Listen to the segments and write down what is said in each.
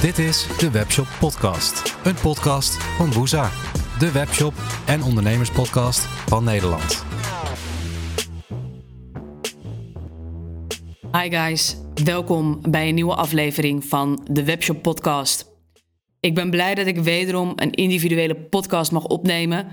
Dit is de Webshop Podcast. Een podcast van Woeza. De webshop en ondernemerspodcast van Nederland. Hi guys, welkom bij een nieuwe aflevering van de Webshop Podcast. Ik ben blij dat ik wederom een individuele podcast mag opnemen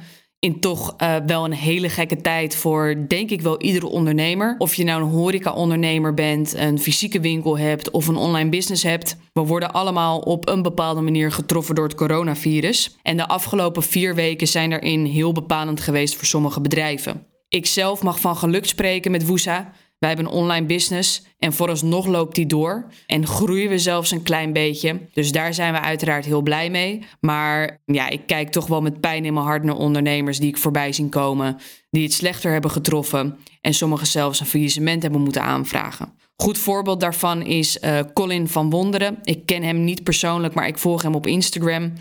in toch uh, wel een hele gekke tijd voor, denk ik wel, iedere ondernemer. Of je nou een horeca-ondernemer bent, een fysieke winkel hebt of een online business hebt. We worden allemaal op een bepaalde manier getroffen door het coronavirus. En de afgelopen vier weken zijn daarin heel bepalend geweest voor sommige bedrijven. Ik zelf mag van geluk spreken met Woesa. Wij hebben een online business en vooralsnog loopt die door. En groeien we zelfs een klein beetje. Dus daar zijn we uiteraard heel blij mee. Maar ja, ik kijk toch wel met pijn in mijn hart naar ondernemers die ik voorbij zien komen. Die het slechter hebben getroffen. En sommigen zelfs een faillissement hebben moeten aanvragen. Goed voorbeeld daarvan is uh, Colin van Wonderen. Ik ken hem niet persoonlijk, maar ik volg hem op Instagram.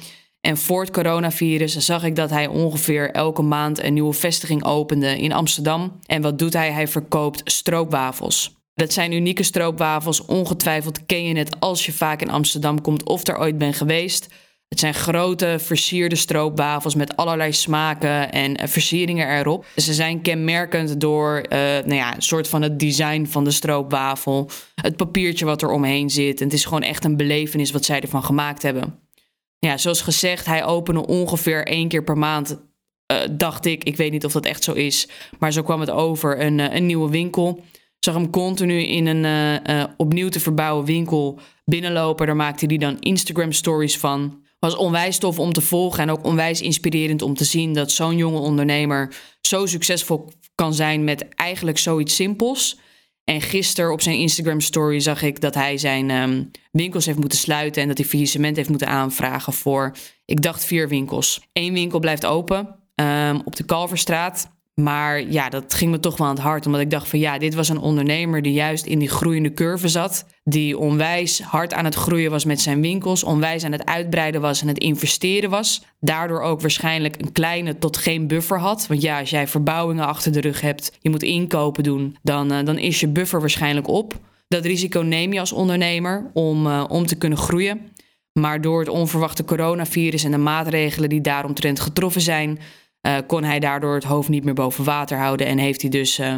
En voor het coronavirus zag ik dat hij ongeveer elke maand een nieuwe vestiging opende in Amsterdam. En wat doet hij? Hij verkoopt stroopwafels. Dat zijn unieke stroopwafels. Ongetwijfeld ken je het als je vaak in Amsterdam komt of er ooit bent geweest. Het zijn grote versierde stroopwafels met allerlei smaken en eh, versieringen erop. Ze zijn kenmerkend door uh, nou ja, een soort van het design van de stroopwafel. Het papiertje wat er omheen zit. En het is gewoon echt een belevenis wat zij ervan gemaakt hebben ja, zoals gezegd, hij opende ongeveer één keer per maand. Uh, dacht ik, ik weet niet of dat echt zo is, maar zo kwam het over, een, uh, een nieuwe winkel. Zag hem continu in een uh, opnieuw te verbouwen winkel binnenlopen. Daar maakte hij dan Instagram stories van. Was onwijs tof om te volgen en ook onwijs inspirerend om te zien dat zo'n jonge ondernemer zo succesvol kan zijn met eigenlijk zoiets simpels. En gisteren op zijn Instagram story zag ik dat hij zijn um, winkels heeft moeten sluiten en dat hij faillissement heeft moeten aanvragen voor, ik dacht, vier winkels. Eén winkel blijft open um, op de Kalverstraat. Maar ja, dat ging me toch wel aan het hart. Omdat ik dacht van ja, dit was een ondernemer die juist in die groeiende curve zat. Die onwijs hard aan het groeien was met zijn winkels. Onwijs aan het uitbreiden was en het investeren was. Daardoor ook waarschijnlijk een kleine tot geen buffer had. Want ja, als jij verbouwingen achter de rug hebt, je moet inkopen doen, dan, uh, dan is je buffer waarschijnlijk op. Dat risico neem je als ondernemer om, uh, om te kunnen groeien. Maar door het onverwachte coronavirus en de maatregelen die daaromtrent getroffen zijn, uh, kon hij daardoor het hoofd niet meer boven water houden en heeft hij dus uh,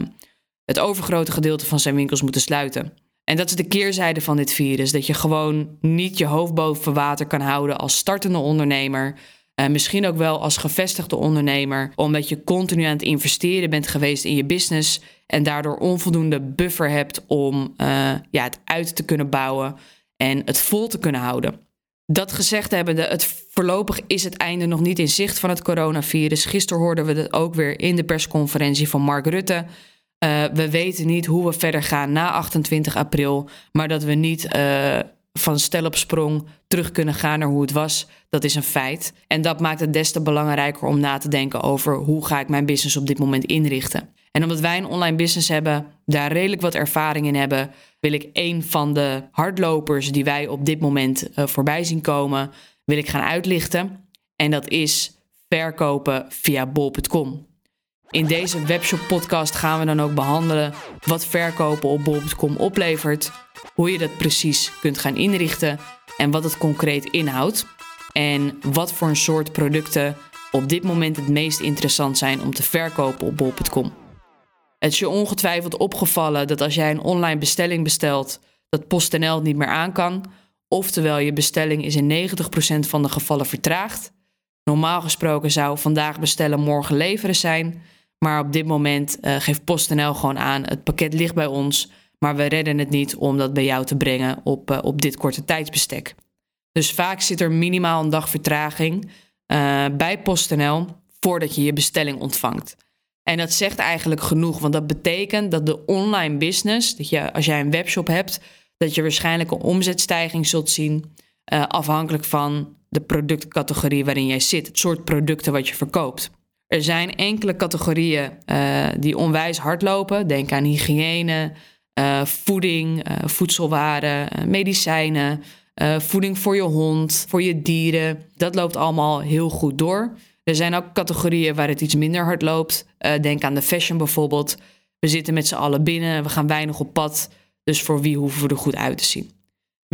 het overgrote gedeelte van zijn winkels moeten sluiten. En dat is de keerzijde van dit virus: dat je gewoon niet je hoofd boven water kan houden als startende ondernemer. Uh, misschien ook wel als gevestigde ondernemer, omdat je continu aan het investeren bent geweest in je business en daardoor onvoldoende buffer hebt om ja, het uit te kunnen bouwen en het vol te kunnen houden. Dat gezegd hebbende, het voorlopig is het einde nog niet in zicht van het coronavirus. Gisteren hoorden we dat ook weer in de persconferentie van Mark Rutte. Uh, we weten niet hoe we verder gaan na 28 april, maar dat we niet uh, van stel op sprong terug kunnen gaan naar hoe het was, dat is een feit. En dat maakt het des te belangrijker om na te denken over hoe ga ik mijn business op dit moment inrichten. En omdat wij een online business hebben, daar redelijk wat ervaring in hebben, wil ik een van de hardlopers die wij op dit moment uh, voorbij zien komen, wil ik gaan uitlichten. En dat is verkopen via bol.com. In deze webshop podcast gaan we dan ook behandelen wat verkopen op bol.com oplevert, hoe je dat precies kunt gaan inrichten en wat het concreet inhoudt en wat voor een soort producten op dit moment het meest interessant zijn om te verkopen op bol.com. Het is je ongetwijfeld opgevallen dat als jij een online bestelling bestelt, dat PostNL niet meer aan kan. Oftewel, je bestelling is in 90% van de gevallen vertraagd. Normaal gesproken zou vandaag bestellen, morgen leveren zijn. Maar op dit moment uh, geeft PostNL gewoon aan: het pakket ligt bij ons, maar we redden het niet om dat bij jou te brengen op, uh, op dit korte tijdsbestek. Dus vaak zit er minimaal een dag vertraging uh, bij PostNL voordat je je bestelling ontvangt. En dat zegt eigenlijk genoeg, want dat betekent dat de online business, dat je als jij een webshop hebt, dat je waarschijnlijk een omzetstijging zult zien, uh, afhankelijk van de productcategorie waarin jij zit, het soort producten wat je verkoopt. Er zijn enkele categorieën uh, die onwijs hard lopen. Denk aan hygiëne, uh, voeding, voedselwaren, medicijnen, voeding voor je hond, voor je dieren. Dat loopt allemaal heel goed door. Er zijn ook categorieën waar het iets minder hard loopt. Uh, denk aan de fashion bijvoorbeeld. We zitten met z'n allen binnen, we gaan weinig op pad. Dus voor wie hoeven we er goed uit te zien?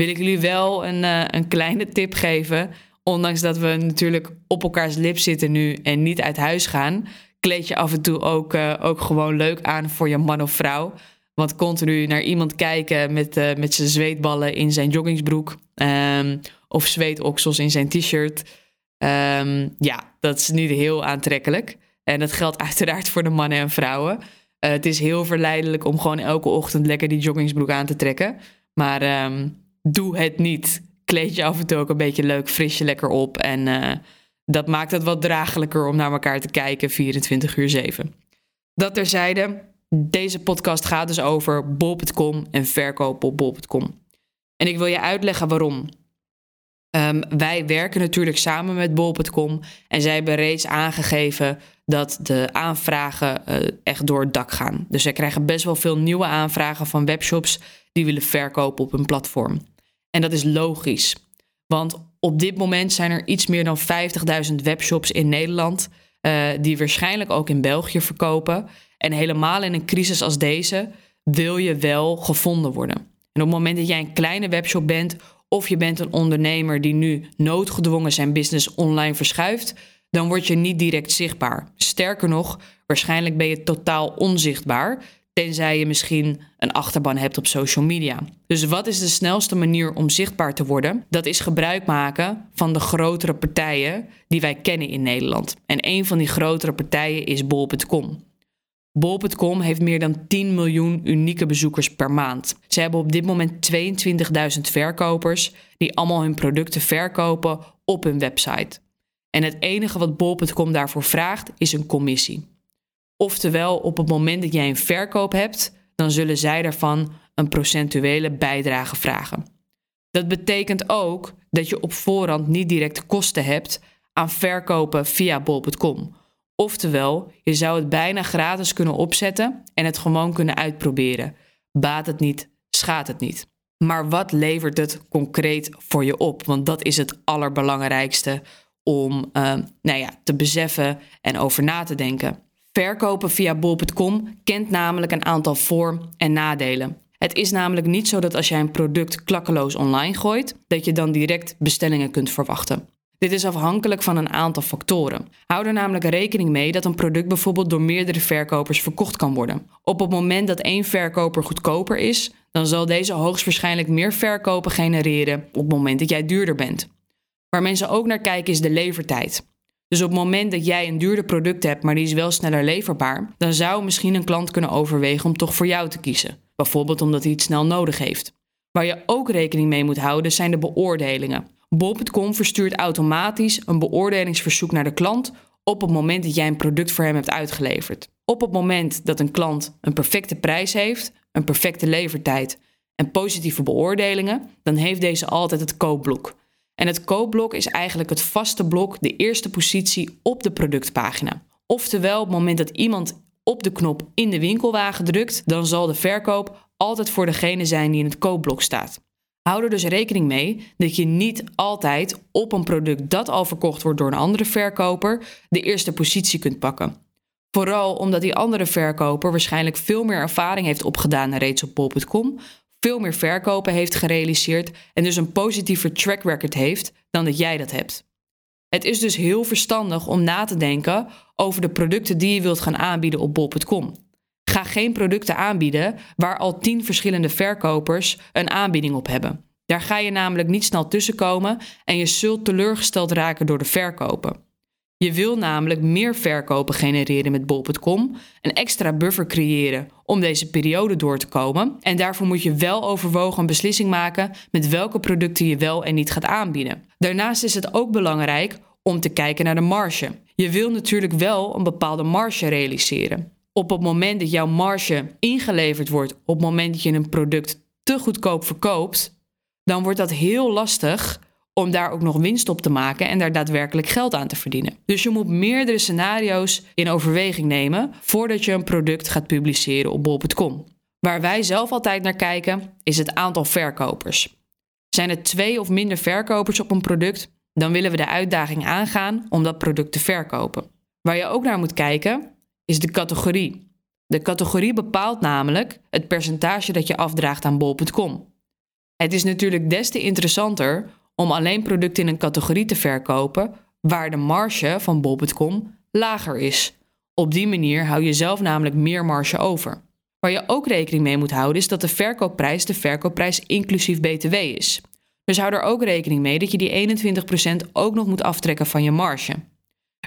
wil ik jullie wel een, uh, een kleine tip geven. Ondanks dat we natuurlijk op elkaars lip zitten nu en niet uit huis gaan, kleed je af en toe ook, uh, ook gewoon leuk aan voor je man of vrouw. Want continu naar iemand kijken met, uh, met zijn zweetballen in zijn joggingsbroek um, of zweetoksels in zijn t-shirt. Um, ja, dat is niet heel aantrekkelijk. En dat geldt uiteraard voor de mannen en vrouwen. Uh, het is heel verleidelijk om gewoon elke ochtend lekker die joggingsbroek aan te trekken. Maar um, doe het niet. Kleed je af en toe ook een beetje leuk, fris je lekker op. En uh, dat maakt het wat draaglijker om naar elkaar te kijken 24 uur 7. Dat terzijde, deze podcast gaat dus over bol.com en verkopen op bol.com. En ik wil je uitleggen waarom. Um, wij werken natuurlijk samen met bol.com en zij hebben reeds aangegeven dat de aanvragen uh, echt door het dak gaan. Dus zij krijgen best wel veel nieuwe aanvragen van webshops die willen verkopen op hun platform. En dat is logisch, want op dit moment zijn er iets meer dan 50.000 webshops in Nederland uh, die waarschijnlijk ook in België verkopen. En helemaal in een crisis als deze wil je wel gevonden worden. En op het moment dat jij een kleine webshop bent of je bent een ondernemer die nu noodgedwongen zijn business online verschuift, dan word je niet direct zichtbaar. Sterker nog, waarschijnlijk ben je totaal onzichtbaar, tenzij je misschien een achterban hebt op social media. Dus wat is de snelste manier om zichtbaar te worden? Dat is gebruik maken van de grotere partijen die wij kennen in Nederland. En een van die grotere partijen is bol.com. Bol.com heeft meer dan 10 miljoen unieke bezoekers per maand. Ze hebben op dit moment 22.000 verkopers die allemaal hun producten verkopen op hun website. En het enige wat Bol.com daarvoor vraagt is een commissie. Oftewel, op het moment dat jij een verkoop hebt, dan zullen zij daarvan een procentuele bijdrage vragen. Dat betekent ook dat je op voorhand niet direct kosten hebt aan verkopen via bol.com. Oftewel, je zou het bijna gratis kunnen opzetten en het gewoon kunnen uitproberen. Baat het niet, schaadt het niet. Maar wat levert het concreet voor je op? Want dat is het allerbelangrijkste om uh, nou ja, te beseffen en over na te denken. Verkopen via bol.com kent namelijk een aantal voor- en nadelen. Het is namelijk niet zo dat als jij een product klakkeloos online gooit, dat je dan direct bestellingen kunt verwachten. Dit is afhankelijk van een aantal factoren. Hou er namelijk rekening mee dat een product bijvoorbeeld door meerdere verkopers verkocht kan worden. Op het moment dat één verkoper goedkoper is, dan zal deze hoogstwaarschijnlijk meer verkopen genereren op het moment dat jij duurder bent. Waar mensen ook naar kijken is de levertijd. Dus op het moment dat jij een duurder product hebt, maar die is wel sneller leverbaar, dan zou misschien een klant kunnen overwegen om toch voor jou te kiezen. Bijvoorbeeld omdat hij het snel nodig heeft. Waar je ook rekening mee moet houden zijn de beoordelingen. Bol.com verstuurt automatisch een beoordelingsverzoek naar de klant op het moment dat jij een product voor hem hebt uitgeleverd. Op het moment dat een klant een perfecte prijs heeft, een perfecte levertijd en positieve beoordelingen, dan heeft deze altijd het koopblok. En het koopblok is eigenlijk het vaste blok, de eerste positie op de productpagina. Oftewel, op het moment dat iemand op de knop in de winkelwagen drukt, dan zal de verkoop altijd voor degene zijn die in het koopblok staat. Hou er dus rekening mee dat je niet altijd op een product dat al verkocht wordt door een andere verkoper de eerste positie kunt pakken. Vooral omdat die andere verkoper waarschijnlijk veel meer ervaring heeft opgedaan reeds op bol.com, veel meer verkopen heeft gerealiseerd en dus een positiever track record heeft dan dat jij dat hebt. Het is dus heel verstandig om na te denken over de producten die je wilt gaan aanbieden op bol.com. Ga geen producten aanbieden waar al tien verschillende verkopers een aanbieding op hebben. Daar ga je namelijk niet snel tussenkomen en je zult teleurgesteld raken door de verkopen. Je wil namelijk meer verkopen genereren met bol.com, een extra buffer creëren om deze periode door te komen. En daarvoor moet je wel overwogen een beslissing maken met welke producten je wel en niet gaat aanbieden. Daarnaast is het ook belangrijk om te kijken naar de marge. Je wil natuurlijk wel een bepaalde marge realiseren op het moment dat jouw marge ingeleverd wordt, op het moment dat je een product te goedkoop verkoopt, dan wordt dat heel lastig om daar ook nog winst op te maken en daar daadwerkelijk geld aan te verdienen. Dus je moet meerdere scenario's in overweging nemen voordat je een product gaat publiceren op bol.com. Waar wij zelf altijd naar kijken is het aantal verkopers. Zijn er twee of minder verkopers op een product, dan willen we de uitdaging aangaan om dat product te verkopen. Waar je ook naar moet kijken is de categorie. De categorie bepaalt namelijk het percentage dat je afdraagt aan bol.com. Het is natuurlijk des te interessanter om alleen producten in een categorie te verkopen waar de marge van bol.com lager is. Op die manier hou je zelf namelijk meer marge over. Waar je ook rekening mee moet houden is dat de verkoopprijs de verkoopprijs inclusief BTW is. Dus hou er ook rekening mee dat je die 21% ook nog moet aftrekken van je marge.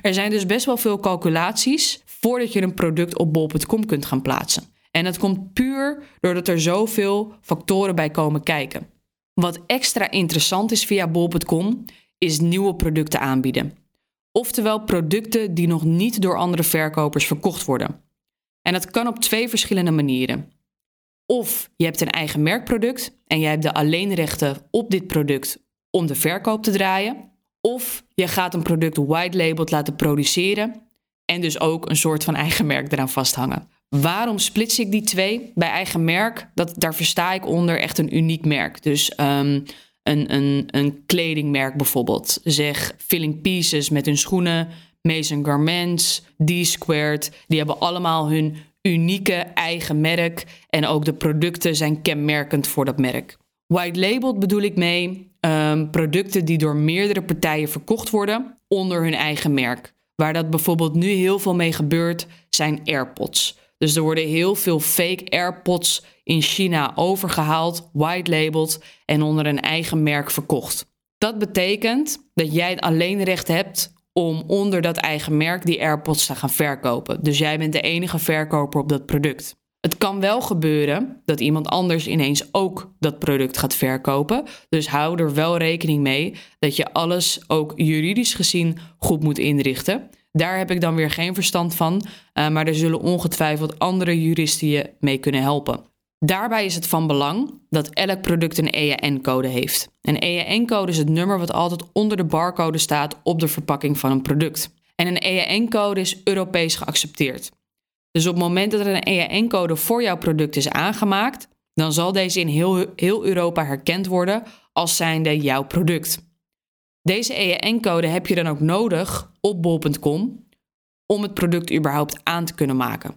Er zijn dus best wel veel calculaties voordat je een product op bol.com kunt gaan plaatsen. En dat komt puur doordat er zoveel factoren bij komen kijken. Wat extra interessant is via bol.com is nieuwe producten aanbieden. Oftewel producten die nog niet door andere verkopers verkocht worden. En dat kan op twee verschillende manieren. Of je hebt een eigen merkproduct en jij hebt de alleenrechten op dit product om de verkoop te draaien. Of je gaat een product white labeled laten produceren en dus ook een soort van eigen merk eraan vasthangen. Waarom splits ik die twee? Bij eigen merk, dat, daar versta ik onder echt een uniek merk. Dus um, een, een, een kledingmerk bijvoorbeeld. Zeg Filling Pieces met hun schoenen, Mason Garments, D-Squared. Die hebben allemaal hun unieke eigen merk en ook de producten zijn kenmerkend voor dat merk. White labeled bedoel ik mee um, producten die door meerdere partijen verkocht worden onder hun eigen merk. Waar dat bijvoorbeeld nu heel veel mee gebeurt, zijn AirPods. Dus er worden heel veel fake AirPods in China overgehaald, white labeled en onder een eigen merk verkocht. Dat betekent dat jij alleen recht hebt om onder dat eigen merk die AirPods te gaan verkopen. Dus jij bent de enige verkoper op dat product. Het kan wel gebeuren dat iemand anders ineens ook dat product gaat verkopen. Dus hou er wel rekening mee dat je alles ook juridisch gezien goed moet inrichten. Daar heb ik dan weer geen verstand van, uh, maar er zullen ongetwijfeld andere juristen je mee kunnen helpen. Daarbij is het van belang dat elk product een EAN-code heeft. Een EAN-code is het nummer wat altijd onder de barcode staat op de verpakking van een product. En een EAN-code is Europees geaccepteerd. Dus op het moment dat er een EAN-code voor jouw product is aangemaakt, dan zal deze in heel, heel Europa herkend worden als zijnde jouw product. Deze EAN-code heb je dan ook nodig op bol.com om het product überhaupt aan te kunnen maken.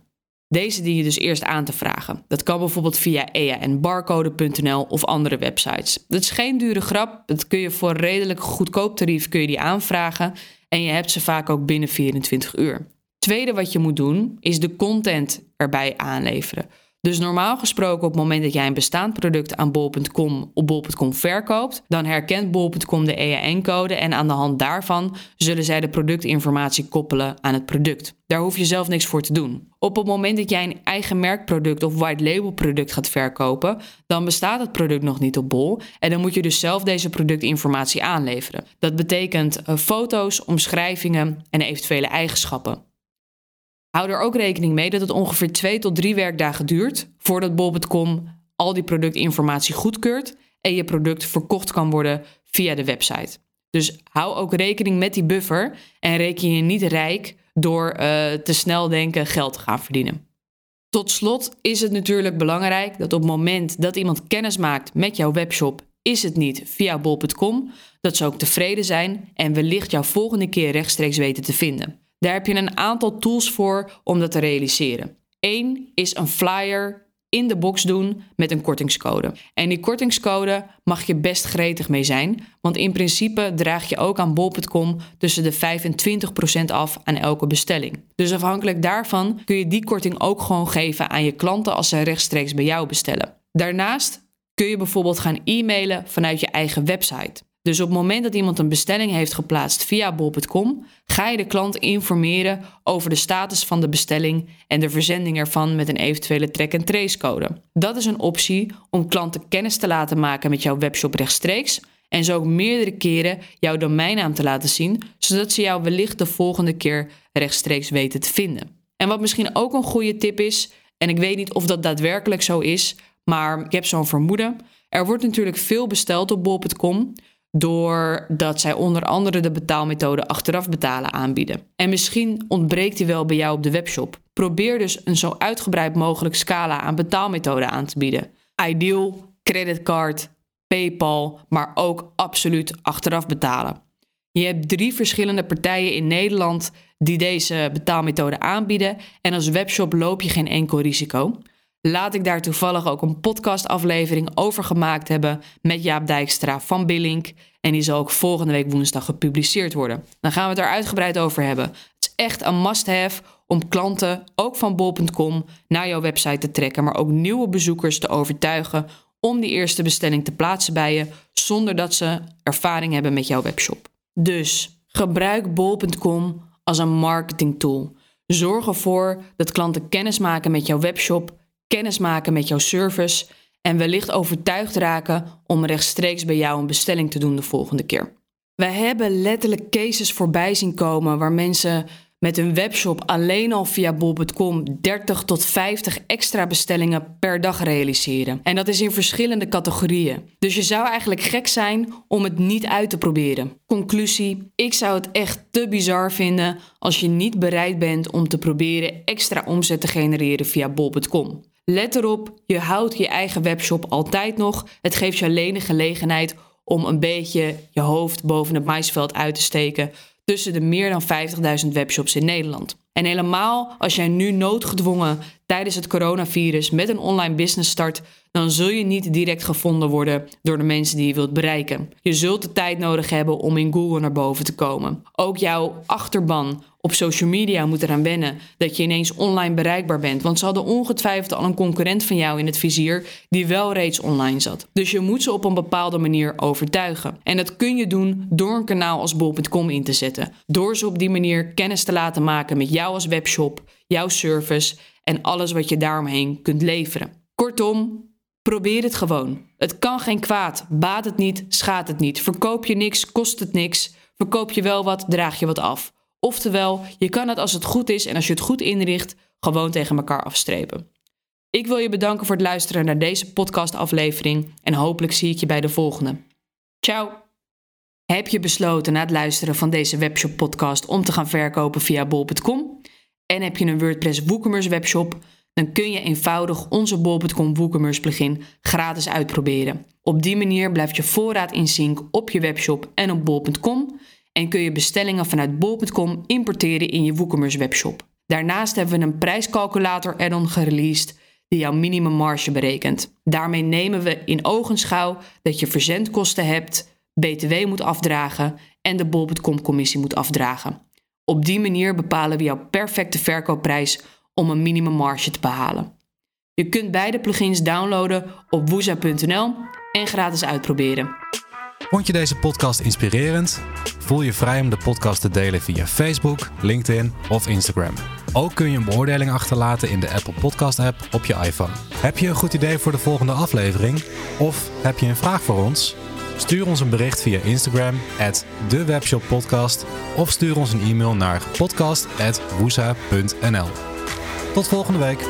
Deze dien je dus eerst aan te vragen. Dat kan bijvoorbeeld via eanbarcode.nl of andere websites. Dat is geen dure grap. Dat kun je voor een redelijk goedkoop tarief kun je die aanvragen. En je hebt ze vaak ook binnen 24 uur. Tweede wat je moet doen, is de content erbij aanleveren. Dus normaal gesproken op het moment dat jij een bestaand product aan bol.com op bol.com verkoopt, dan herkent bol.com de EAN-code en aan de hand daarvan zullen zij de productinformatie koppelen aan het product. Daar hoef je zelf niks voor te doen. Op het moment dat jij een eigen merkproduct of white label product gaat verkopen, dan bestaat het product nog niet op bol en dan moet je dus zelf deze productinformatie aanleveren. Dat betekent uh, foto's, omschrijvingen en eventuele eigenschappen. Hou er ook rekening mee dat het ongeveer twee tot drie werkdagen duurt voordat bol.com al die productinformatie goedkeurt en je product verkocht kan worden via de website. Dus hou ook rekening met die buffer en reken je niet rijk door uh, te snel denken geld te gaan verdienen. Tot slot is het natuurlijk belangrijk dat op het moment dat iemand kennis maakt met jouw webshop, is het niet via bol.com, dat ze ook tevreden zijn en wellicht jouw volgende keer rechtstreeks weten te vinden. Daar heb je een aantal tools voor om dat te realiseren. Eén is een flyer in de box doen met een kortingscode. En die kortingscode mag je best gretig mee zijn, want in principe draag je ook aan bol.com tussen de 5 en 20% af aan elke bestelling. Dus afhankelijk daarvan kun je die korting ook gewoon geven aan je klanten als ze rechtstreeks bij jou bestellen. Daarnaast kun je bijvoorbeeld gaan e-mailen vanuit je eigen website. Dus op het moment dat iemand een bestelling heeft geplaatst via bol.com, ga je de klant informeren over de status van de bestelling en de verzending ervan met een eventuele track-and-trace code. Dat is een optie om klanten kennis te laten maken met jouw webshop rechtstreeks en zo ook meerdere keren jouw domeinnaam te laten zien, zodat ze jou wellicht de volgende keer rechtstreeks weten te vinden. En wat misschien ook een goede tip is, en ik weet niet of dat daadwerkelijk zo is, maar ik heb zo'n vermoeden. Er wordt natuurlijk veel besteld op bol.com doordat zij onder andere de betaalmethode achteraf betalen aanbieden. En misschien ontbreekt die wel bij jou op de webshop. Probeer dus een zo uitgebreid mogelijk scala aan betaalmethoden aan te bieden. Ideal, creditcard, PayPal, maar ook absoluut achteraf betalen. Je hebt drie verschillende partijen in Nederland die deze betaalmethode aanbieden en als webshop loop je geen enkel risico. Laat ik daar toevallig ook een podcastaflevering over gemaakt hebben met Jaap Dijkstra van Billink. En die zal ook volgende week woensdag gepubliceerd worden. Dan gaan we het er uitgebreid over hebben. Het is echt een must-have om klanten, ook van bol.com, naar jouw website te trekken, maar ook nieuwe bezoekers te overtuigen om die eerste bestelling te plaatsen bij je, zonder dat ze ervaring hebben met jouw webshop. Dus gebruik bol.com als een marketingtool. Zorg ervoor dat klanten kennis maken met jouw webshop, kennis maken met jouw service en wellicht overtuigd raken om rechtstreeks bij jou een bestelling te doen de volgende keer. Wij hebben letterlijk cases voorbij zien komen waar mensen met hun webshop alleen al via bol.com 30 tot 50 extra bestellingen per dag realiseren. En dat is in verschillende categorieën. Dus je zou eigenlijk gek zijn om het niet uit te proberen. Conclusie: ik zou het echt te bizar vinden als je niet bereid bent om te proberen extra omzet te genereren via bol.com. Let erop, je houdt je eigen webshop altijd nog. Het geeft je alleen de gelegenheid om een beetje je hoofd boven het maisveld uit te steken tussen de meer dan 50.000 webshops in Nederland. En helemaal als jij nu noodgedwongen tijdens het coronavirus met een online business start, dan zul je niet direct gevonden worden door de mensen die je wilt bereiken. Je zult de tijd nodig hebben om in Google naar boven te komen. Ook jouw achterban op social media moet eraan wennen dat je ineens online bereikbaar bent. Want ze hadden ongetwijfeld al een concurrent van jou in het vizier die wel reeds online zat. Dus je moet ze op een bepaalde manier overtuigen. En dat kun je doen door een kanaal als bol.com in te zetten. Door ze op die manier kennis te laten maken met jou als webshop, jouw service en alles wat je daaromheen kunt leveren. Kortom, probeer het gewoon. Het kan geen kwaad. Baat het niet, schaadt het niet. Verkoop je niks, kost het niks. Verkoop je wel wat, draag je wat af. Oftewel, je kan het als het goed is en als je het goed inricht, gewoon tegen elkaar afstrepen. Ik wil je bedanken voor het luisteren naar deze podcastaflevering en hopelijk zie ik je bij de volgende. Ciao! Heb je besloten na het luisteren van deze webshop podcast om te gaan verkopen via bol.com? En heb je een WordPress WooCommerce webshop? Dan kun je eenvoudig onze bol.com WooCommerce plugin gratis uitproberen. Op die manier blijft je voorraad in sync op je webshop en op bol.com en kun je bestellingen vanuit bol.com importeren in je WooCommerce webshop. Daarnaast hebben we een prijscalculator add-on gereleased die jouw minimummarge berekent. Daarmee nemen we in ogenschouw dat je verzendkosten hebt, btw moet afdragen en de bol.com commissie moet afdragen. Op die manier bepalen we jouw perfecte verkoopprijs om een minimummarge te behalen. Je kunt beide plugins downloaden op woeza.nl en gratis uitproberen. Vond je deze podcast inspirerend? Voel je vrij om de podcast te delen via Facebook, LinkedIn of Instagram. Ook kun je een beoordeling achterlaten in de Apple Podcast app op je iPhone. Heb je een goed idee voor de volgende aflevering? Of heb je een vraag voor ons? Stuur ons een bericht via Instagram, dewebshoppodcast, of stuur ons een e-mail naar podcast.woesa.nl. Tot volgende week.